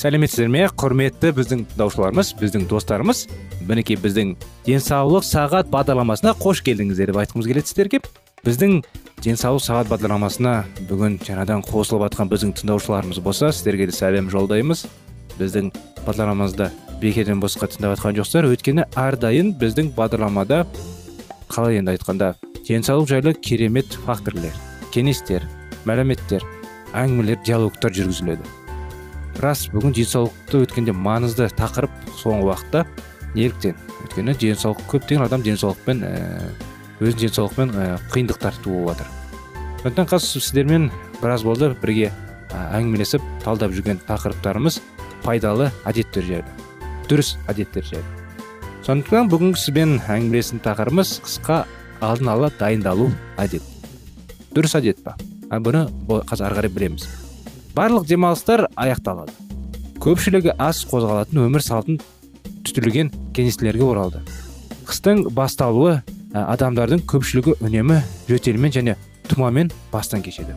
Сәлеметсіздер ме? Құрметті біздің тыңдаушыларымыз біздің достарымыз мінекей біздің денсаулық сағат бағдарламасына қош келдіңіздер деп айтқымыз келеді сіздерге. Біздің денсаулық сағат бағдарламасына бүгін жаңадан қосылып жатқан біздің тыңдаушыларымыз болса сіздерге де сәлем жолдаймыз. Біздің бағдарламамызды бекерден босқа тыңдап жатқан жоқсыздар. Өйткені әрдайым біздің бағдарламада қалай енді айтқанда денсаулық жайлы керемет факторлер кеңестер мәліметтер әңгімелер диалогтар жүргізіледі. Рас бүгін денсаулықты өткенде маңызды тақырып соңғы уақытта неліктен? Өйткені денсаулық көптеген адам денсаулықпен ә, өзінің денсаулықпен қиындықтар туып жатыр сондықтан қазір сіздермен біраз болды бірге әңгімелесіп талдап жүрген тақырыптарымыз пайдалы әдеттер жайлы дұрыс әдеттер жайлы. Сондықтан бүгінгі сізбен әңгімелесетін тақырыбымыз қысқа алдын ала дайындалу әдет. Дұрыс әдет па? Бұны қазір ары қарай білеміз. Барлық демалыстар аяқталады. Көпшілігі аз қозғалатын өмір салтын түтілген кеңестілерге оралды. Қыстың басталуы адамдардың көпшілігі үнемі жөтелмен және тұмамен бастан кешеді.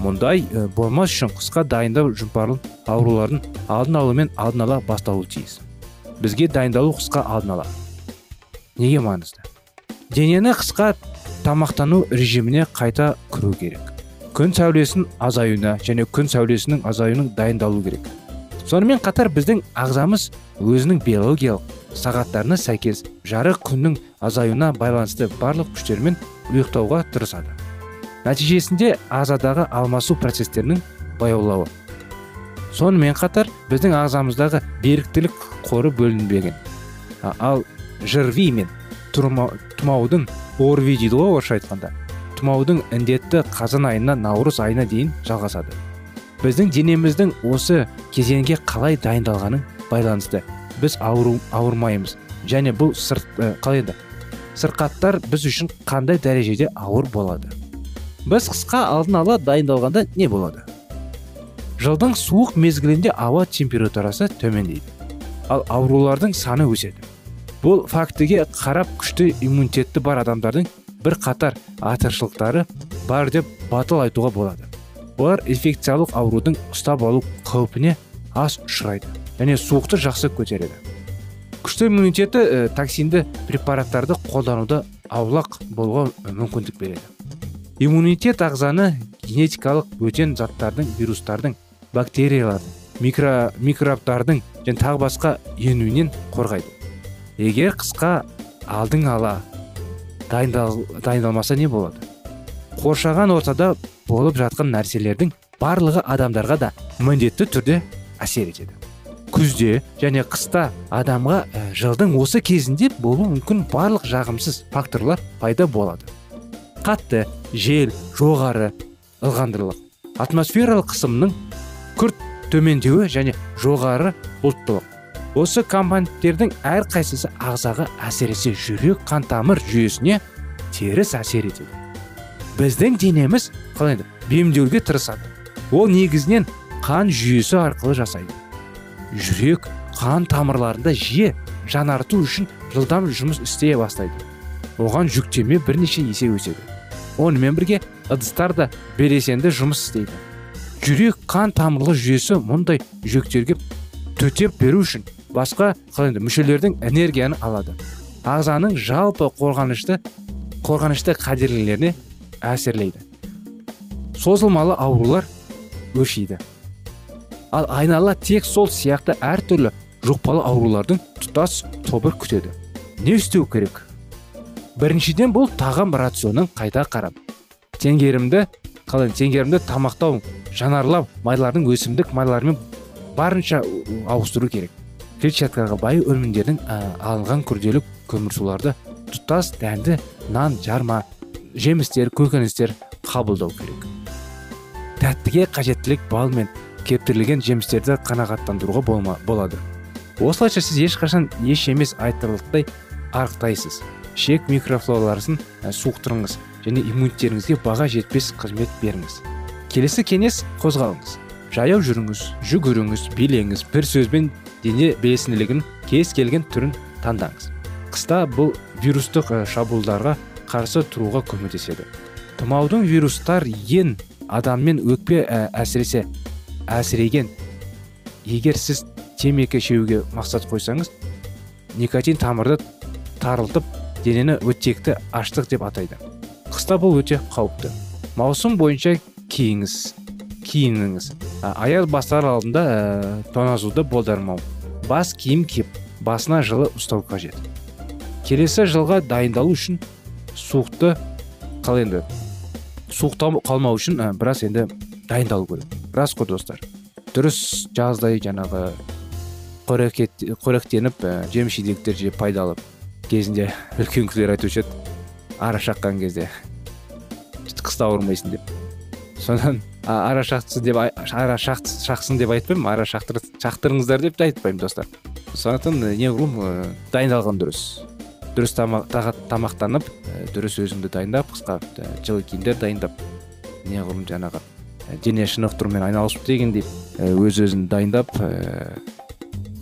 Мұндай болмас үшін қысқа дайындау жұпарлы аурулардың алдын алумен алдын ала басталуы тиіс. Бізге дайындалу қысқа алдын ала. Неге маңызды? Денені қысқа тамақтану режиміне қайта кіру керек. Күн сәулесінің азаюына және күн сәулесінің азаюының дайындалу керек. Сонымен қатар біздің ағзамыз өзінің биологиялық сағаттарына сәйкес жарық күннің азаюына байланысты барлық күштермен ұйықтауға тырысады. Нәтижесінде ағзадағы алмасу процестерінің баяулауы. Сонымен қатар біздің ағзамыздағы беріктілік қоры бөлінбеген. Ал жрви мен тұмаудың орви дейді ғой орысша айтқанда. Тұмаудың індетті қазан айынан наурыз айына дейін жалғасады. Біздің денеміздің осы кезеңге қалай дайындалғанын байланысты біз ауыру, ауырмаймыз. Және бұл сырт ә, қалай еді? Сырқаттар біз үшін қандай дәрежеде ауыр болады? Біз қысқа алдын ала дайындалғанда не болады? Жылдың суық мезгілінде ауа температурасы төмендейді. Ал аурулардың саны өседі. Бұл фактіге қарап күшті иммунитеті бар адамдардың бір қатар артықшылықтары бар деп батыл айтуға болады. Олар инфекциялық аурудың ұстап алу қаупіне аз ұшырайды және суықты жақсы көтереді. Күшті иммунитеті токсинді препараттарды қолдануды аулақ болуға мүмкіндік береді. Иммунитет ағзаны генетикалық бөтен заттардың вирустардың бактериялардың микро, микробтардың және тағы басқа енуінен қорғайды. Егер қысқа алдың ала дайындал, дайындалмаса не болады? Қоршаған ортада болып жатқан нәрселердің барлығы адамдарға да міндетті түрде әсер етеді. Күзде және қыста адамға ә, жылдың осы кезінде болуы мүмкін барлық жағымсыз факторлар пайда болады. Қатты жел жоғары ылғандылық атмосфералық қысымның күрт төмендеуі және жоғары бұлттылық. Осы компоненттердің әрқайсысы ағзаға әсіресе жүрек қан тамыр жүйесіне теріс әсер етеді. Біздің денеміз қалай енді бейімдеуге тырысады. Ол негізінен қан жүйесі арқылы жасайды. Жүрек қан тамырларында жиі жаңарту үшін жылдам жұмыс істей бастайды. Оған жүктеме бірнеше есе өседі. Онымен бірге ыдыстар да белсенді жұмыс істейді. Жүрек қан тамырлы жүйесі мұндай жүктерге төтеп беру үшін басқа қалай мүшелердің энергияны алады. Ағзаның жалпы қорғанышты қорғанышты қадірлеріне әсерлейді. Созылмалы аурулар өршиді. Ал айнала тек сол сияқты әртүрлі жұқпалы аурулардың тұтас тобыр күтеді. Не істеу керек? Біріншіден бұл тағам рационын қайта қарап теңгерімді қалай теңгерімді тамақтау жанарлап майлардың өсімдік майларымен барынша ауыстыру керек. Клетчаткаға бай өнімдердің алынған күрделі көмірсуларды тұтас дәнді нан жарма жемістер көкөністер қабылдау керек. Тәттіге қажеттілік бал мен кептірілген жемістерді қанағаттандыруға болма, болады. Осылайша сіз ешқашан еш емес айтарлықтай арықтайсыз. Шек микрофлораларын суықтырыңыз және иммунитетіңізге баға жетпес қызмет беріңіз. Келесі кеңес қозғалыңыз. Жаяу жүріңіз жүгіріңіз билеңіз бір сөзбен дене белсенділігін кез келген түрін таңдаңыз. Қыста бұл вирустық шабуылдарға қарсы тұруға көмектеседі. Тұмаудың вирустар ең адаммен өкпе әсіресе әсіреген. Егер сіз темекі шеуге мақсат қойсаңыз никотин тамырды тарылтып денені өттекті аштық деп атайды. Қыста бұл өте қауіпті. Маусым бойынша киіңіз. Киініңіз. Аяз бастар алдында ә, тоңазуды болдырмау. Бас киім киіп басына жылы ұстау қажет. Келесі жылға дайындалу үшін суықты қалай енді. Суықтау қалмау үшін ә, біраз енді дайындалу керек. Рас қой достар. Дұрыс жаздай жаңағы қоректеніп ә, жеміс жидектер жеп пайдалы кезінде үлкен кісілер айтушы еді ара шаққан кезде қыста ауырмайсың деп. Содан ара деп ара шақсын деп айтпаймын ара шақтырыңыздар деп те айтпаймын достар. Сондықтан неғұрлым дайындалған дұрыс. Дұрыс тамақтанып дұрыс өзіңді дайындап қысқа жылы киімдер дайындап неғұрлым жаңағы дене шынықтырумен айналысып дегендей өз өзін дайындап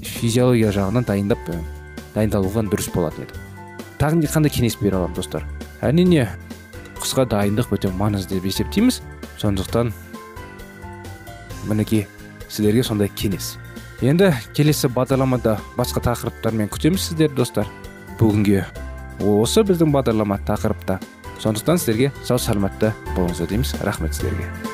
физиология жағынан дайындап дайындалуға дұрыс болатын еді. Тағы қандай кеңес бере аламын достар? Әрине қысқа дайындық өте маңызды деп есептейміз. Сондықтан мінекей сіздерге сондай кеңес. Енді келесі бағдарламада басқа тақырыптармен күтеміз сіздерді достар. Бүгінге осы біздің бағдарлама тақырыпта. Сондықтан сіздерге сау саламатта болыңыздар дейміз. Рахмет сіздерге.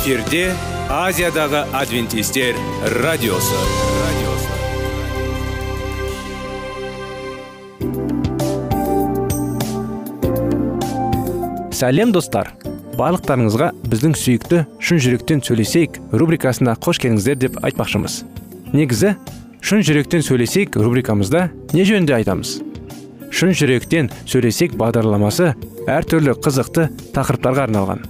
эфирде азиядағы адвентистер радиосы. Радиосы сәлем достар. Барлықтарыңызға біздің сүйікті шын жүректен сөйлесейік рубрикасына қош келдіңіздер деп айтпақшымыз. Негізі шын жүректен сөйлесейік рубрикамызда не жөнінде айтамыз? Шын жүректен сөйлесейік бағдарламасы әртүрлі қызықты тақырыптарға арналған.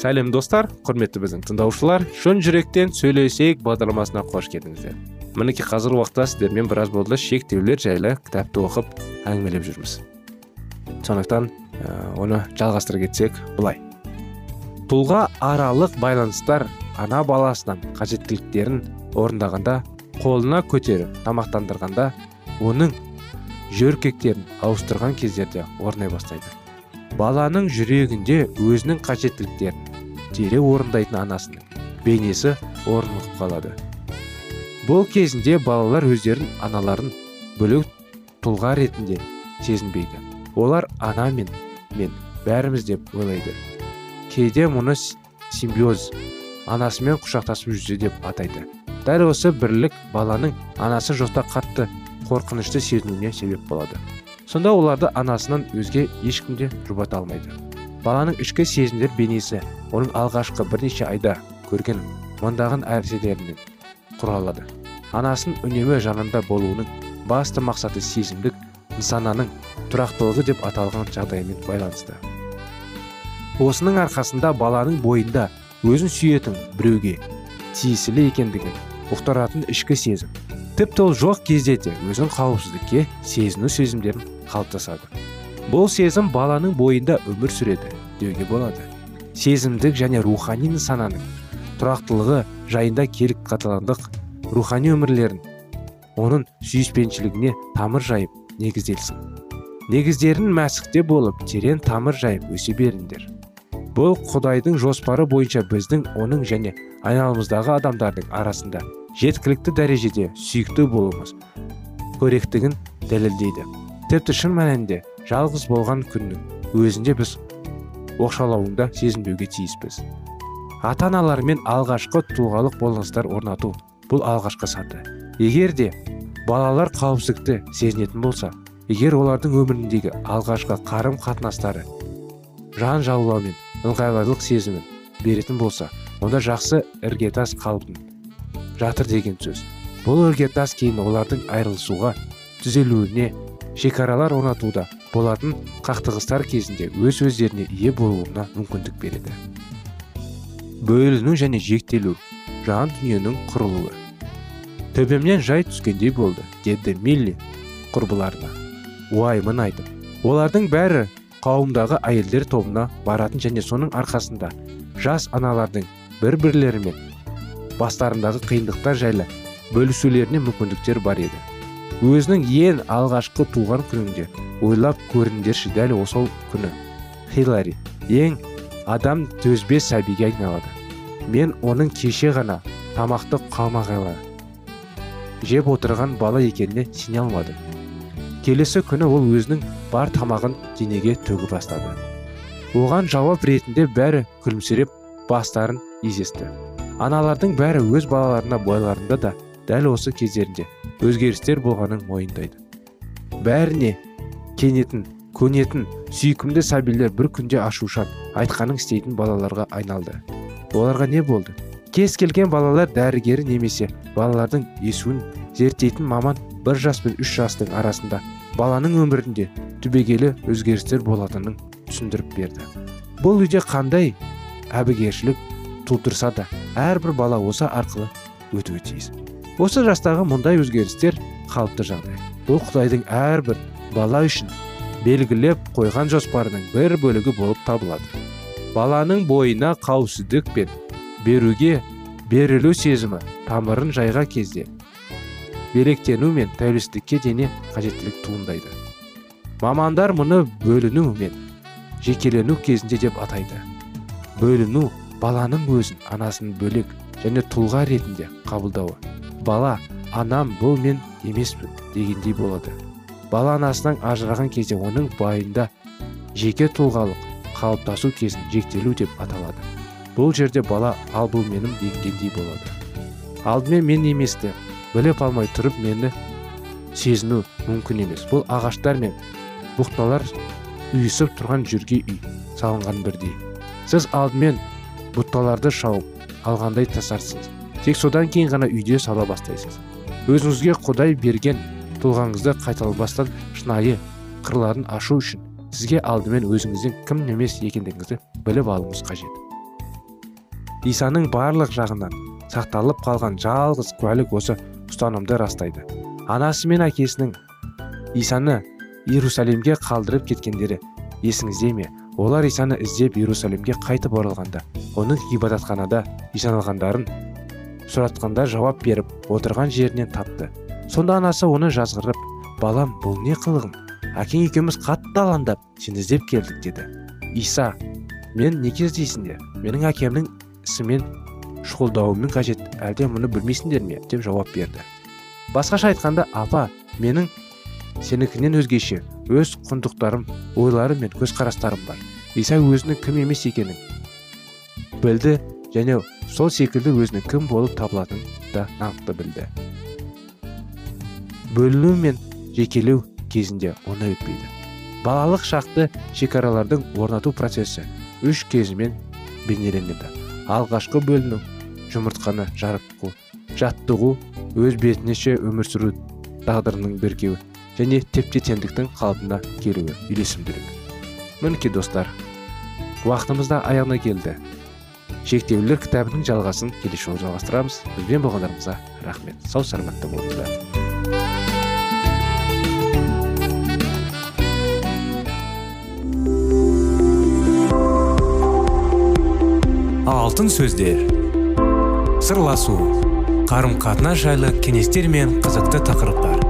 Сәлем достар құрметті біздің тыңдаушылар. Шын жүректен сөйлесейік бағдарламасына қош келдіңіздер. Мінекей қазіргі уақытта сіздермен біраз болды шектеулер жайлы кітапты оқып әңгімелеп жүрміз. Сондықтан ә, оны жалғастыра кетсек былай. Тұлға аралық байланыстар ана баласынан қажеттіліктерін орындағанда қолына көтеріп тамақтандырғанда оның жөркектерін ауыстырған кездерде орнай бастайды. Баланың жүрегінде өзінің қажеттіліктерін дереу орындайтын анасының. Бейнесі орнығып қалады. Бұл кезінде балалар өздерін аналарын бөлек тұлға ретінде сезінбейді. Олар ана мен мен бәріміз деп ойлайды. Кейде мұны симбиоз анасымен құшақтасып жүзу деп атайды. Дәл осы бірлік баланың анасы жоқта қатты қорқынышты сезінуіне себеп болады. Сонда оларды анасынан өзге ешкім де жұбата алмайды. Баланың ішкі сезімдер бейнесі оның алғашқы бірнеше айда көрген мыңдаған нәрселерінен құралады. Анасының үнемі жанында болуының басты мақсаты сезімдік нысананың тұрақтылығы деп аталған жағдаймен байланысты. Осының арқасында баланың бойында өзін сүйетін біреуге тиесілі екендігін ұқтыратын ішкі сезім тіпті ол жоқ кезде де өзін қауіпсіздікке сезіну сезімдерін қалыптасады. Бұл сезім баланың бойында өмір сүреді деуге болады. Сезімдік және рухани нысананың тұрақтылығы жайында келік каталандық рухани өмірлерін оның сүйіспеншілігіне тамыр жайып негізделсін. Негіздерін мәсікте болып терең тамыр жайып өсе беріңдер. Бұл құдайдың жоспары бойынша біздің оның және айналамыздағы адамдардың арасында жеткілікті дәрежеде сүйікті болуымыз керектігін дәлелдейді. Тіпті шын мәнінде жалғыз болған күннің өзінде біз оқшалауында сезінбеуге тиіспіз. Ата аналармен алғашқы тұлғалық болыныстар орнату бұл алғашқы саты. Егер де балалар қауіпсіздікті сезінетін болса егер олардың өміріндегі алғашқы қарым қатынастары жан жалғау мен ыңғайлылық сезімін беретін болса онда жақсы іргетас қалпын жатыр деген сөз. Бұл іргетас кейін олардың айырылысуға түзелуіне шекаралар орнатуда. Болатын қақтығыстар кезінде өз өздеріне ие болуына мүмкіндік береді. Бөліну және жектелу жан дүниенің құрылуы. Төбемнен жай түскендей болды деді милли құрбыларына. Уайымын айтып олардың бәрі қауымдағы әйелдер тобына баратын және соның арқасында жас аналардың бір бірлерімен бастарындағы қиындықтар жайлы бөлісулеріне мүмкіндіктер бар еді. Өзінің ең алғашқы туған күнінде ойлап көріңдерші дәл осы күні. Хиллари ең адам төзбес сәбиге айналады. Мен оның кеше ғана тамақты қалмағайлы жеп отырған бала екеніне сене алмадым. Келесі күні ол өзінің бар тамағын денеге төгіп бастады оған жауап ретінде бәрі күлімсіреп бастарын изесті. Аналардың бәрі өз балаларына бойларында да дәл осы кездерінде өзгерістер болғанын мойындайды. Бәріне кенетін көнетін сүйкімді сәбилер бір күнде ашушан айтқаның істейтін балаларға айналды. Оларға не болды? Кез келген балалар дәрігері немесе балалардың есуін зерттейтін маман бір жас пен үш жастың арасында баланың өмірінде түбегейлі өзгерістер болатынын түсіндіріп берді. Бұл үйде қандай әбігершілік тудырса да әрбір бала осы арқылы өтуі тиіс. Осы жастағы мұндай өзгерістер қалыпты жағдай. Бұл құдайдың әрбір бала үшін белгілеп қойған жоспарының бір бөлігі болып табылады. Баланың бойына қауіпсіздік пен беруге берілу сезімі тамырын жайға кезде беректену мен тәуелсіздікке дене қажеттілік туындайды. Мамандар мұны бөліну мен жекелену кезінде деп атайды. Бөліну баланың өзін анасының бөлек және тұлға ретінде қабылдауы. Бала анам бұл мен емеспін дегендей болады. Бала анасынан ажыраған кезде оның байында жеке тұлғалық қалыптасу кезін жіктелу деп аталады. Бұл жерде бала ал бұл менің дегендей болады. Алдымен мен еместі біліп алмай тұрып мені сезіну мүмкін емес бұл ағаштар мен бұқталар үйісіп тұрған жерге үй салынған бірдей. Сіз алдымен бұтталарды шауып алғандай тасарсыз. Тек содан кейін ғана үйде сала бастайсыз. Өзіңізге құдай берген тұлғаңызды қайталанбастан шынайы қырларын ашу үшін сізге алдымен өзіңіздің кім емес екендігіңізді біліп алуыңыз қажет. Исаның барлық жағынан сақталып қалған жалғыз куәлік осы ұстанымды растайды. Анасы мен әкесінің исаны иерусалимге қалдырып кеткендері есіңізде ме? Олар исаны іздеп иерусалимге қайтып оралғанда оның ғибадатханада исаналғандарын сұратқанда жауап беріп отырған жерінен тапты. Сонда анасы оны жазғырып балам бұл не қылығың? Әкең екеуміз қатты алаңдап сені іздеп келдік деді. Иса мен неге іздейсіңдер менің әкемнің ісімен шұғылдауымның қажет әлде мұны білмейсіңдер ме? деп жауап берді. Басқаша айтқанда апа менің сенікінен өзгеше өз құндылықтарым ойларым мен көзқарастарым бар. Иса өзінің кім емес екенін білді және сол секілді өзінің кім болып табылатынын да нақты білді. Бөліну мен жекелеу кезінде оңай өтпейді. Балалық шақты шекаралардың орнату процесі үш кезімен бейнеленеді. Алғашқы бөліну жұмыртқаны жарыққу жаттығу өз бетінше өмір сүру тағдырының біркеуі. Және тепте теңдіктің қалпына келуі үйлесімділік мінекей достар уақытымыз да аяғына келді. Шектеулер кітабының жалғасын келесі жолы жалғастырамыз. Бізбен болғандарыңызға рахмет. Сау саламатта болыңыздар. Алтын сөздер. Сырласу. Қарым қатынас жайлы кеңестер мен қызықты тақырыптар.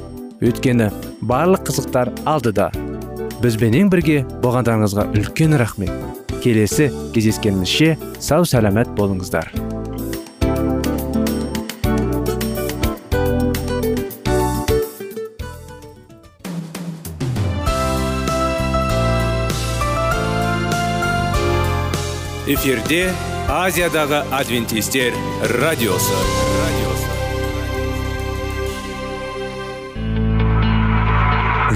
Өйткені барлық қызықтар алдыда. Бізбенен бірге болғандарыңызға үлкен рахмет. Келесі кездескенімізше сау сәлемет болыңыздар. Эфирде азиядағы адвентистер радиосы.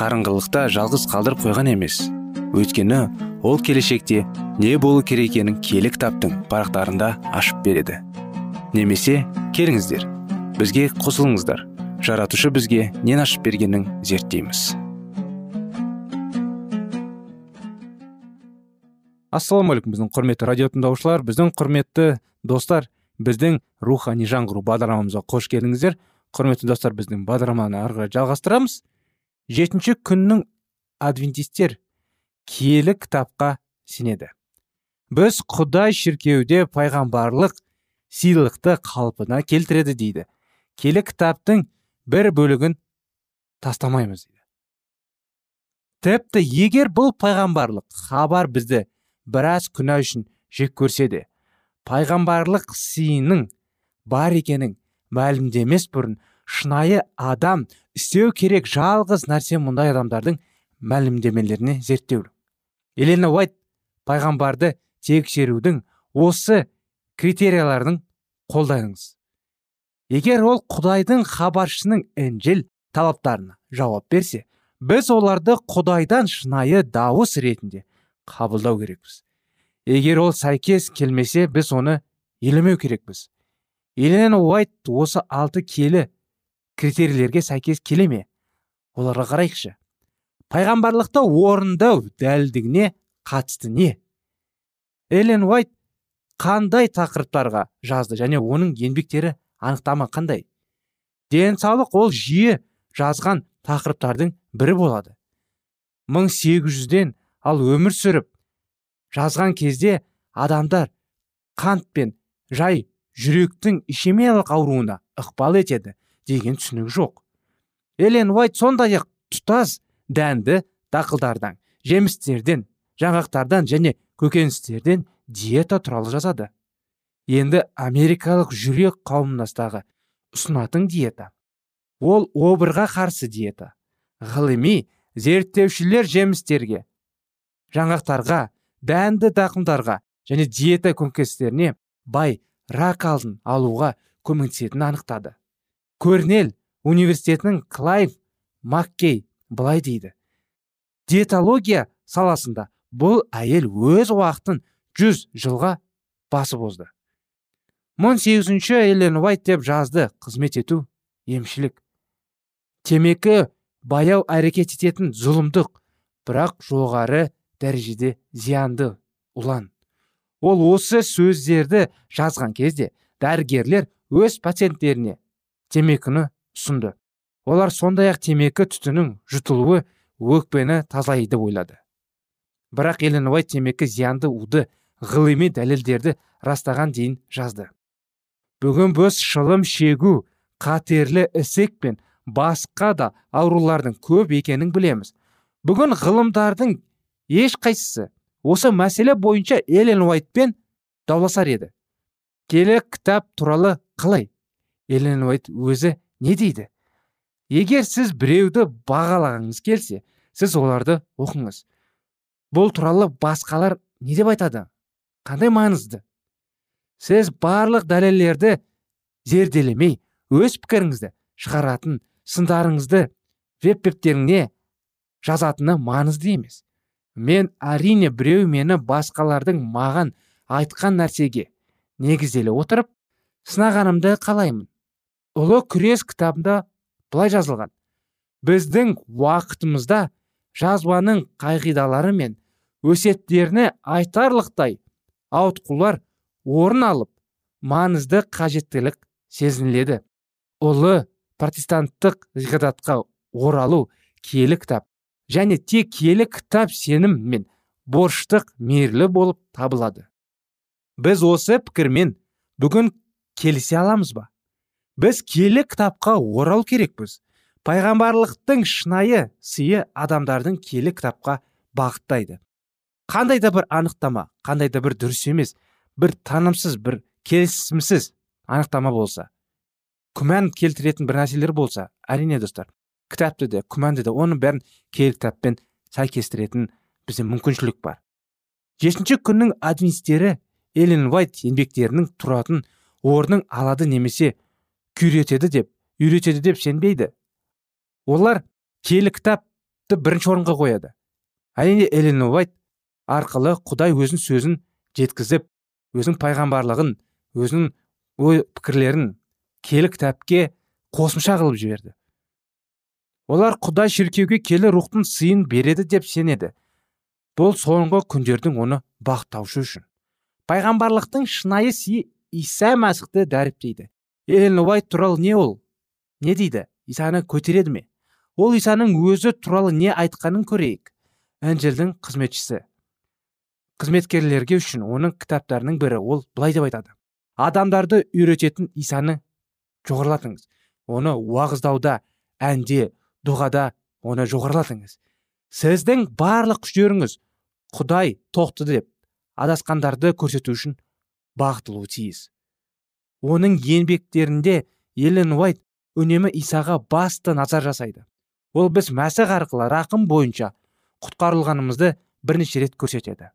қарыңғылықта жалғыз қалдырып қойған емес. Өйткені ол келешекте не болу керек екенін киелі кітаптың парақтарында ашып береді. Немесе келіңіздер бізге қосылыңыздар. Жаратушы бізге нен ашып бергенін зерттейміз. Ассалаумағалейкум біздің құрметті радио тыңдаушылар біздің құрметті достар біздің рухани жаңғыру бағдарламамызға қош келдіңіздер. Құрметті достар біздің бағдарламаны ары қарай жалғастырамыз. Жетінші күннің адвентистер киелі кітапқа сенеді. Біз құдай шіркеуде пайғамбарлық сыйлықты қалпына келтіреді дейді. Келі кітаптың бір бөлігін тастамаймыз дейді. Тіпті егер бұл пайғамбарлық хабар бізді біраз күнә үшін жек көрсе де пайғамбарлық сыйының бар екенін мәлімдемес бұрын шынайы адам істеу керек жалғыз нәрсе мұндай адамдардың мәлімдемелеріне зерттеу. Елена уайт пайғамбарды тексерудің осы критерияларын қолданыңыз егер ол құдайдың хабаршысының інжіл талаптарына жауап берсе біз оларды құдайдан шынайы дауыс ретінде қабылдау керекпіз. Егер ол сәйкес келмесе біз оны елемеу керекпіз. Елена уайт осы алты келі критерийлерге сәйкес келе ме? Оларға қарайықшы. Пайғамбарлықты орындау дәлдігіне қатысты не? Эллен уайт қандай тақырыптарға жазды және оның еңбектері анықтама қандай? Денсаулық ол жиі жазған тақырыптардың бірі болады. 1800-ден ал өмір сүріп жазған кезде адамдар қант пен жай жүректің ишемиялық ауруына ықпал етеді. Деген түсінік жоқ. Элен уайт сондай ақ тұтас дәнді дақылдардан жемістерден жаңғақтардан және көкөністерден диета туралы жазады. Енді америкалық жүрек қауымдастығы ұсынатын диета. Ол обырға қарсы диета. Ғылыми зерттеушілер жемістерге жаңғақтарға дәнді дақымдарға және диета көкөністеріне бай рак алдын алуға көмектесетінін анықтады. Көрнел университетінің клайв маккей былай дейді. Диетология саласында бұл әйел өз уақытын жүз жылға басып озды 18-ші эллен уайт деп жазды қызмет ету емшілік. Темекі баяу әрекет ететін зұлымдық бірақ жоғары дәрежеде зиянды ұлан. Ол осы сөздерді жазған кезде дәрігерлер өз пациенттеріне темекіні ұсынды. Олар сондай ақ темекі түтінің жұтылуы өкпені тазалайды деп ойлады. Бірақ эллен темекі зиянды уды ғылыми дәлелдерді растаған дейін жазды. Бүгін біз шылым шегу қатерлі ісік пен басқа да аурулардың көп екенін білеміз. Бүгін ғылымдардың ешқайсысы осы мәселе бойынша эллен уайтпен дауласар еді. Келі кітап туралы қалай? Эллен уайт өзі не дейді? Егер сіз біреуді бағалағыңыз келсе сіз оларды оқыңыз. Бұл туралы басқалар не деп айтады? Қандай маңызды? Сіз барлық дәлелдерді зерделемей өз пікіріңізді шығаратын сындарыңызды веб беттеріңе жазатыны маңызды емес. Мен әрине біреу мені басқалардың маған айтқан нәрсеге негізделе отырып сынағанымды қалаймын. Ұлы күрес кітабында былай жазылған. Біздің уақытымызда жазбаның қағидалары мен өсеттеріне айтарлықтай ауытқулар орын алып маңызды қажеттілік сезініледі. Ұлы протестанттық ғидатқа оралу киелі кітап және тек киелі кітап сенім мен борыштық мейірлі болып табылады. Біз осы пікірмен бүгін келісе аламыз ба? Біз киелі кітапқа орал керекпіз. Пайғамбарлықтың шынайы сыйы адамдардың киелі кітапқа бағыттайды. Қандай да бір анықтама қандай да бір дұрыс емес бір танымсыз бір келісімсіз анықтама болса күмән келтіретін бір нәрселер болса әрине достар кітапты да күмәнді де оның бәрін киелі кітаппен сәйкестіретін бізде мүмкіншілік бар. Жетінші күннің адвентистері эллен уайт еңбектерінің тұратын орнын алады немесе күйретеді деп үйретеді деп сенбейді. Олар киелі кітапты бірінші орынға қояды. Әрине эллен уайт арқылы құдай өзін сөзін жеткізіп өзінің пайғамбарлығын өзінің ой пікірлерін келі кітапке қосымша қылып жіберді. Олар құдай шіркеуге келі рухтың сыйын береді деп сенеді. Бұл соңғы күндердің оны бақтаушы үшін. Пайғамбарлықтың шынайы сыйы иса мәсіхті дәріптейді. Эллен уайт туралы не ол? Не дейді? Исаны көтереді ме? Ол исаның өзі туралы не айтқанын көрейік. Інжілдің қызметшісі. Қызметкерлерге үшін оның кітаптарының бірі ол былай деп айтады. Адамдарды үйрететін исаны жоғарылатыңыз. Оны уағыздауда әнде дұғада оны жоғарылатыңыз. Сіздің барлық күштеріңіз құдай тоқты деп адасқандарды көрсету үшін бағытылуы тиіс. Оның еңбектерінде елен уайт үнемі исаға басты назар жасайды. Ол біз мәсіх арқылы рақым бойынша құтқарылғанымызды бірнеше рет көрсетеді.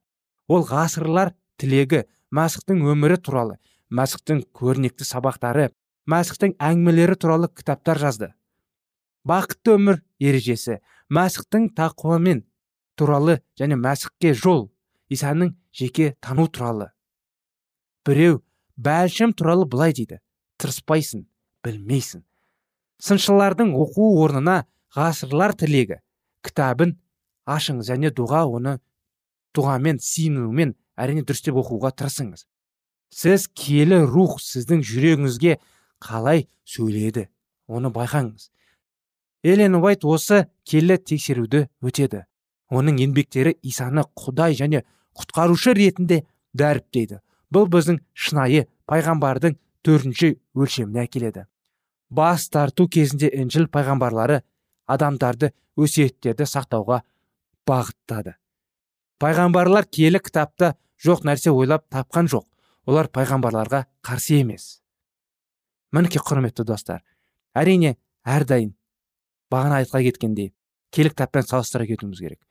Ол ғасырлар тілегі мәсіхтің өмірі туралы мәсіхтің көрнекті сабақтары мәсіхтің әңгімелері туралы кітаптар жазды. Бақытты өмір ережесі мәсіхтің тақуамен туралы және мәсіхке жол исаның жеке тану туралы. Біреу бәлшім туралы былай дейді. Тырыспайсың білмейсің. Сыншылардың оқу орнына ғасырлар тілегі. Кітабын ашыңыз және дұға оны дұғамен сиынумен әрине дұрыстеп оқуға тырысыңыз. Сіз киелі рух сіздің жүрегіңізге қалай сөйледі оны байқаңыз. Элен уайт осы келі тексеруді өтеді. Оның еңбектері исаны құдай және құтқарушы ретінде дәріптейді. Бұл біздің шынайы пайғамбардың төртінші өлшеміне әкеледі. Бас тарту кезінде інжіл пайғамбарлары адамдарды өсиеттерді сақтауға бағыттады. Пайғамбарлар киелі кітапта жоқ нәрсе ойлап тапқан жоқ. Олар пайғамбарларға қарсы емес. Мінекей құрметті достар әрине әрдайым бағана айтқа кеткендей киелі кітаппен салыстыра кетуіміз керек.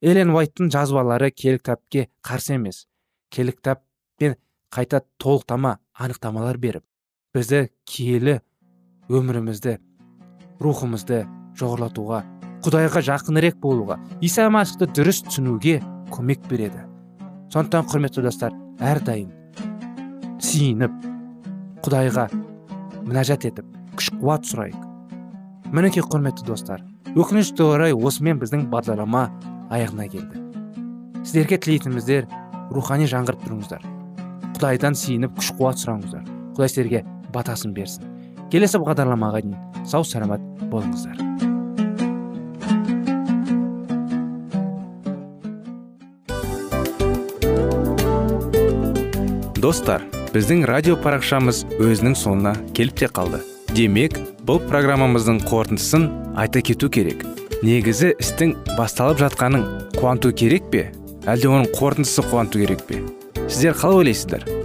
Элен уайттың жазбалары киелі кітапке қарсы емес. Киелі кітаппен қайта толықтама анықтамалар беріп бізді киелі өмірімізді рухымызды жоғарлатуға құдайға жақынырек болуға иса машықты дұрыс түсінуге көмек береді. Сондықтан құрметті достар әрдайым сиініп құдайға мінәжат етіп күш қуат сұрайық. Мінекей құрметті достар өкінішке орай осымен біздің бағдарлама аяғына келді. Сіздерге тілейтініміздер рухани жаңғырып тұрыңыздар. Құдайдан сиініп күш қуат сұраңыздар. Құдай сіздерге батасын берсін. Келесі бағдарламаға дейін сау саламат болыңыздар. Достар біздің радио парақшамыз өзінің соңына келіп те қалды. Демек бұл программамыздың қорытындысын айта кету керек. Негізі істің басталып жатқанын қуанту керек пе? Әлде оның қорытындысы қуанту керек пе? Сіздер қалай ойлайсыздар?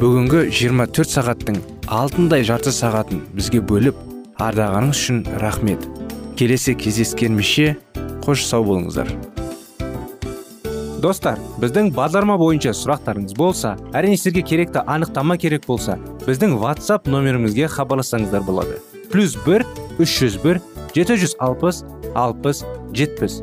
Бүгінгі 24 сағаттың алтындай жарты сағатын бізге бөліп ардағаныңыз үшін рахмет. Келесі кездескенімізше қош сау болыңыздар. Достар біздің бағдарлама бойынша сұрақтарыңыз болса әрине сіздерге керекті анықтама керек болса біздің whatsapp нөмірімізге хабарлассаңыздар болады. Плюс бір үш жүз бір жеті жүз алпыс алпыс жетпіс.